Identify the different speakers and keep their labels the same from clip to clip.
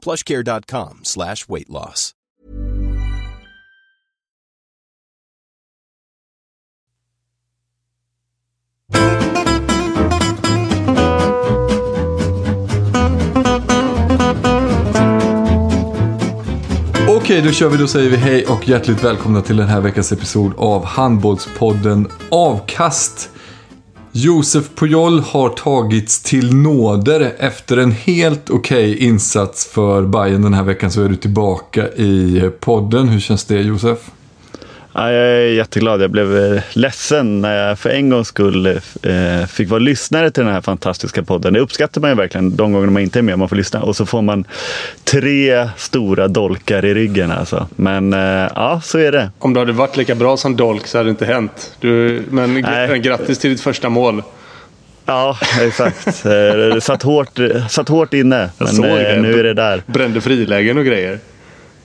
Speaker 1: plushcare.com slash weight loss.
Speaker 2: Okej, då kör vi. Då säger vi hej och hjärtligt välkomna till den här veckans episod av Handbollspodden Avkast. Josef Pujol har tagits till nåder efter en helt okej insats för Bayern den här veckan så är du tillbaka i podden. Hur känns det Josef?
Speaker 3: Ja, jag är jätteglad. Jag blev eh, ledsen när jag för en gångs skull eh, fick vara lyssnare till den här fantastiska podden. Det uppskattar man ju verkligen de gånger man inte är med man får lyssna. Och så får man tre stora dolkar i ryggen alltså. Men eh, ja, så är det.
Speaker 4: Om du hade varit lika bra som dolk så hade det inte hänt. Du, men
Speaker 3: Nej.
Speaker 4: grattis till ditt första mål.
Speaker 3: Ja, exakt. Det satt hårt, satt hårt inne. Men nu är det där.
Speaker 4: Brände frilägen och grejer.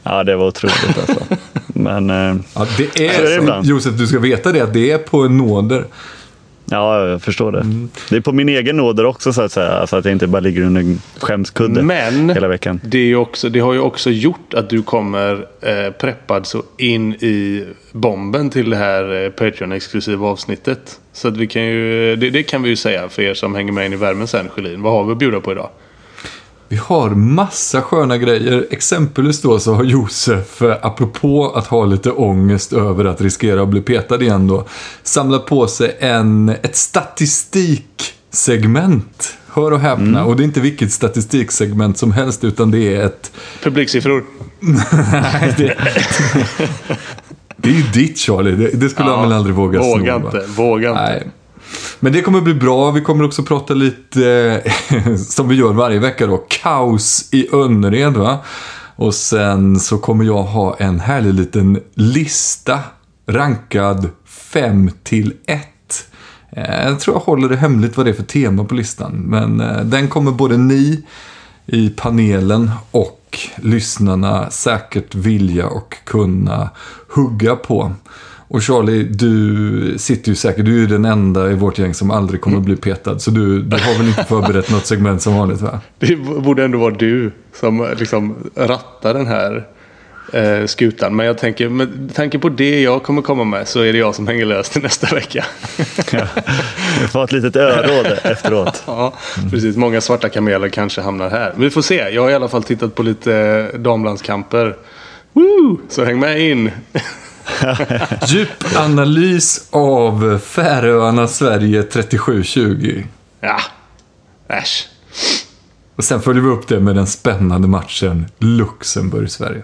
Speaker 3: Ja, det var otroligt alltså. Men eh,
Speaker 2: Ja, det
Speaker 3: Så är det
Speaker 2: är,
Speaker 3: ibland.
Speaker 2: Josef, du ska veta det att det är på en nåder.
Speaker 3: ja, jag förstår det. Det är på min egen nåder också så att säga. Alltså att jag inte bara ligger under en skämskudde
Speaker 4: Men
Speaker 3: hela veckan.
Speaker 4: det, är ju också, det har ju också gjort att du kommer eh, preppad så in i bomben till det här eh, Patreon-exklusiva avsnittet. Så att vi kan ju, det, det kan vi ju säga för er som hänger med in i värmen sen, Sjölin. Vad har vi att bjuda på idag?
Speaker 2: Vi har massa sköna grejer. Exempelvis då så har Josef, eh, apropå att ha lite ångest över att riskera att bli petad igen då, samlat på sig en, ett statistiksegment. Hör och häpna. Och det är inte vilket statistiksegment som helst utan det är ett...
Speaker 4: Publiksiffror.
Speaker 2: Nej, det, det är ju ditt Charlie. Det, det skulle han väl aldrig våga
Speaker 4: Våga inte. Våga inte.
Speaker 2: Nej. Men det kommer bli bra. Vi kommer också prata lite, eh, som vi gör varje vecka då, kaos i Önnered. Va? Och sen så kommer jag ha en härlig liten lista rankad 5 till 1. Eh, jag tror jag håller det hemligt vad det är för tema på listan. Men eh, den kommer både ni i panelen och lyssnarna säkert vilja och kunna hugga på. Och Charlie, du sitter ju säkert, du är ju den enda i vårt gäng som aldrig kommer att bli petad. Så du, du har väl inte förberett något segment som vanligt va?
Speaker 4: Det borde ändå vara du som liksom rattar den här eh, skutan. Men jag tänker, med tanke på det jag kommer komma med så är det jag som hänger löst till nästa vecka.
Speaker 3: Jag får ett litet öråd efteråt.
Speaker 4: ja, precis. Många svarta kameler kanske hamnar här. Men vi får se. Jag har i alla fall tittat på lite eh, damlandskamper. Woo! Så häng med in.
Speaker 2: Djupanalys av Färöarna Sverige 37-20.
Speaker 4: Ja, äsch.
Speaker 2: Och sen följer vi upp det med den spännande matchen Luxemburg-Sverige.